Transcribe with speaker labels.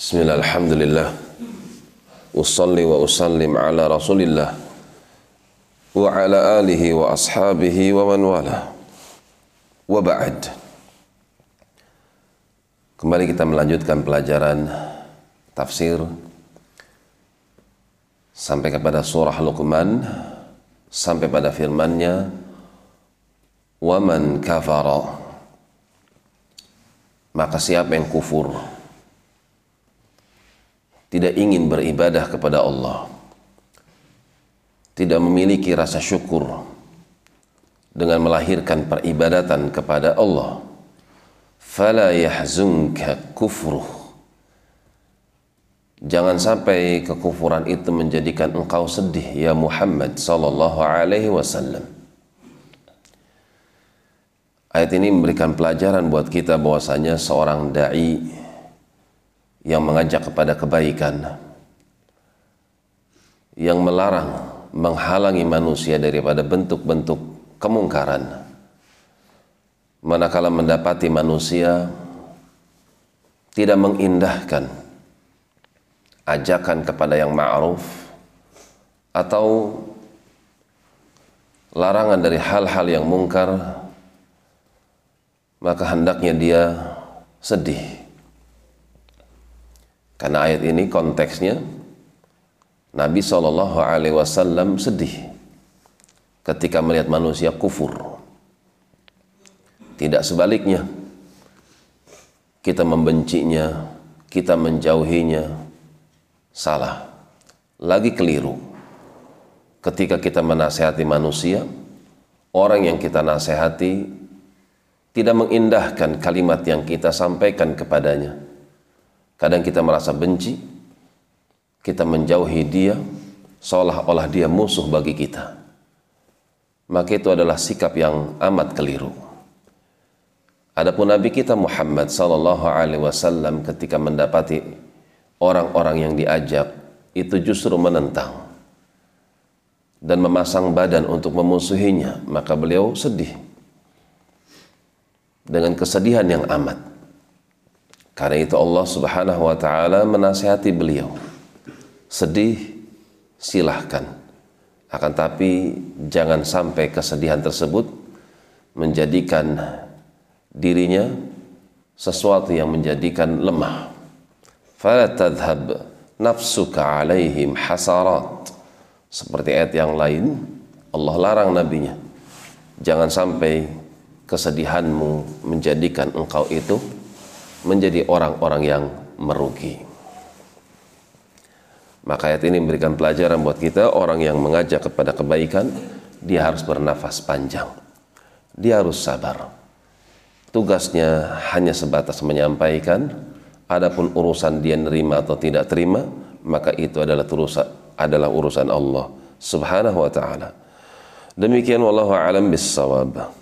Speaker 1: Bismillah, alhamdulillah. Usalli wa usallim ala rasulillah Wa ala alihi wa ashabihi wa man wala. Wa Kembali kita melanjutkan pelajaran tafsir Sampai kepada surah Luqman Sampai pada firmannya Wa man kafara. Maka siapa yang kufur tidak ingin beribadah kepada Allah, tidak memiliki rasa syukur dengan melahirkan peribadatan kepada Allah, fala yahzunka kufruh. Jangan sampai kekufuran itu menjadikan engkau sedih ya Muhammad sallallahu alaihi wasallam. Ayat ini memberikan pelajaran buat kita bahwasanya seorang dai yang mengajak kepada kebaikan, yang melarang, menghalangi manusia daripada bentuk-bentuk kemungkaran. Manakala mendapati manusia tidak mengindahkan ajakan kepada yang ma'ruf atau larangan dari hal-hal yang mungkar, maka hendaknya dia sedih karena ayat ini konteksnya Nabi Shallallahu Alaihi Wasallam sedih ketika melihat manusia kufur. Tidak sebaliknya, kita membencinya, kita menjauhinya, salah. Lagi keliru. Ketika kita menasehati manusia, orang yang kita nasehati tidak mengindahkan kalimat yang kita sampaikan kepadanya Kadang kita merasa benci, kita menjauhi dia, seolah-olah dia musuh bagi kita. Maka itu adalah sikap yang amat keliru. Adapun Nabi kita Muhammad sallallahu alaihi wasallam ketika mendapati orang-orang yang diajak itu justru menentang dan memasang badan untuk memusuhinya, maka beliau sedih dengan kesedihan yang amat. Karena itu Allah Subhanahu wa taala menasihati beliau. Sedih silahkan. Akan tapi jangan sampai kesedihan tersebut menjadikan dirinya sesuatu yang menjadikan lemah. Fala tadhhab nafsuka alaihim hasarat. Seperti ayat yang lain, Allah larang nabinya. Jangan sampai kesedihanmu menjadikan engkau itu menjadi orang-orang yang merugi. Maka ayat ini memberikan pelajaran buat kita orang yang mengajak kepada kebaikan dia harus bernafas panjang. Dia harus sabar. Tugasnya hanya sebatas menyampaikan adapun urusan dia nerima atau tidak terima maka itu adalah urusan adalah urusan Allah Subhanahu wa taala. Demikian wallahu alam bissawab.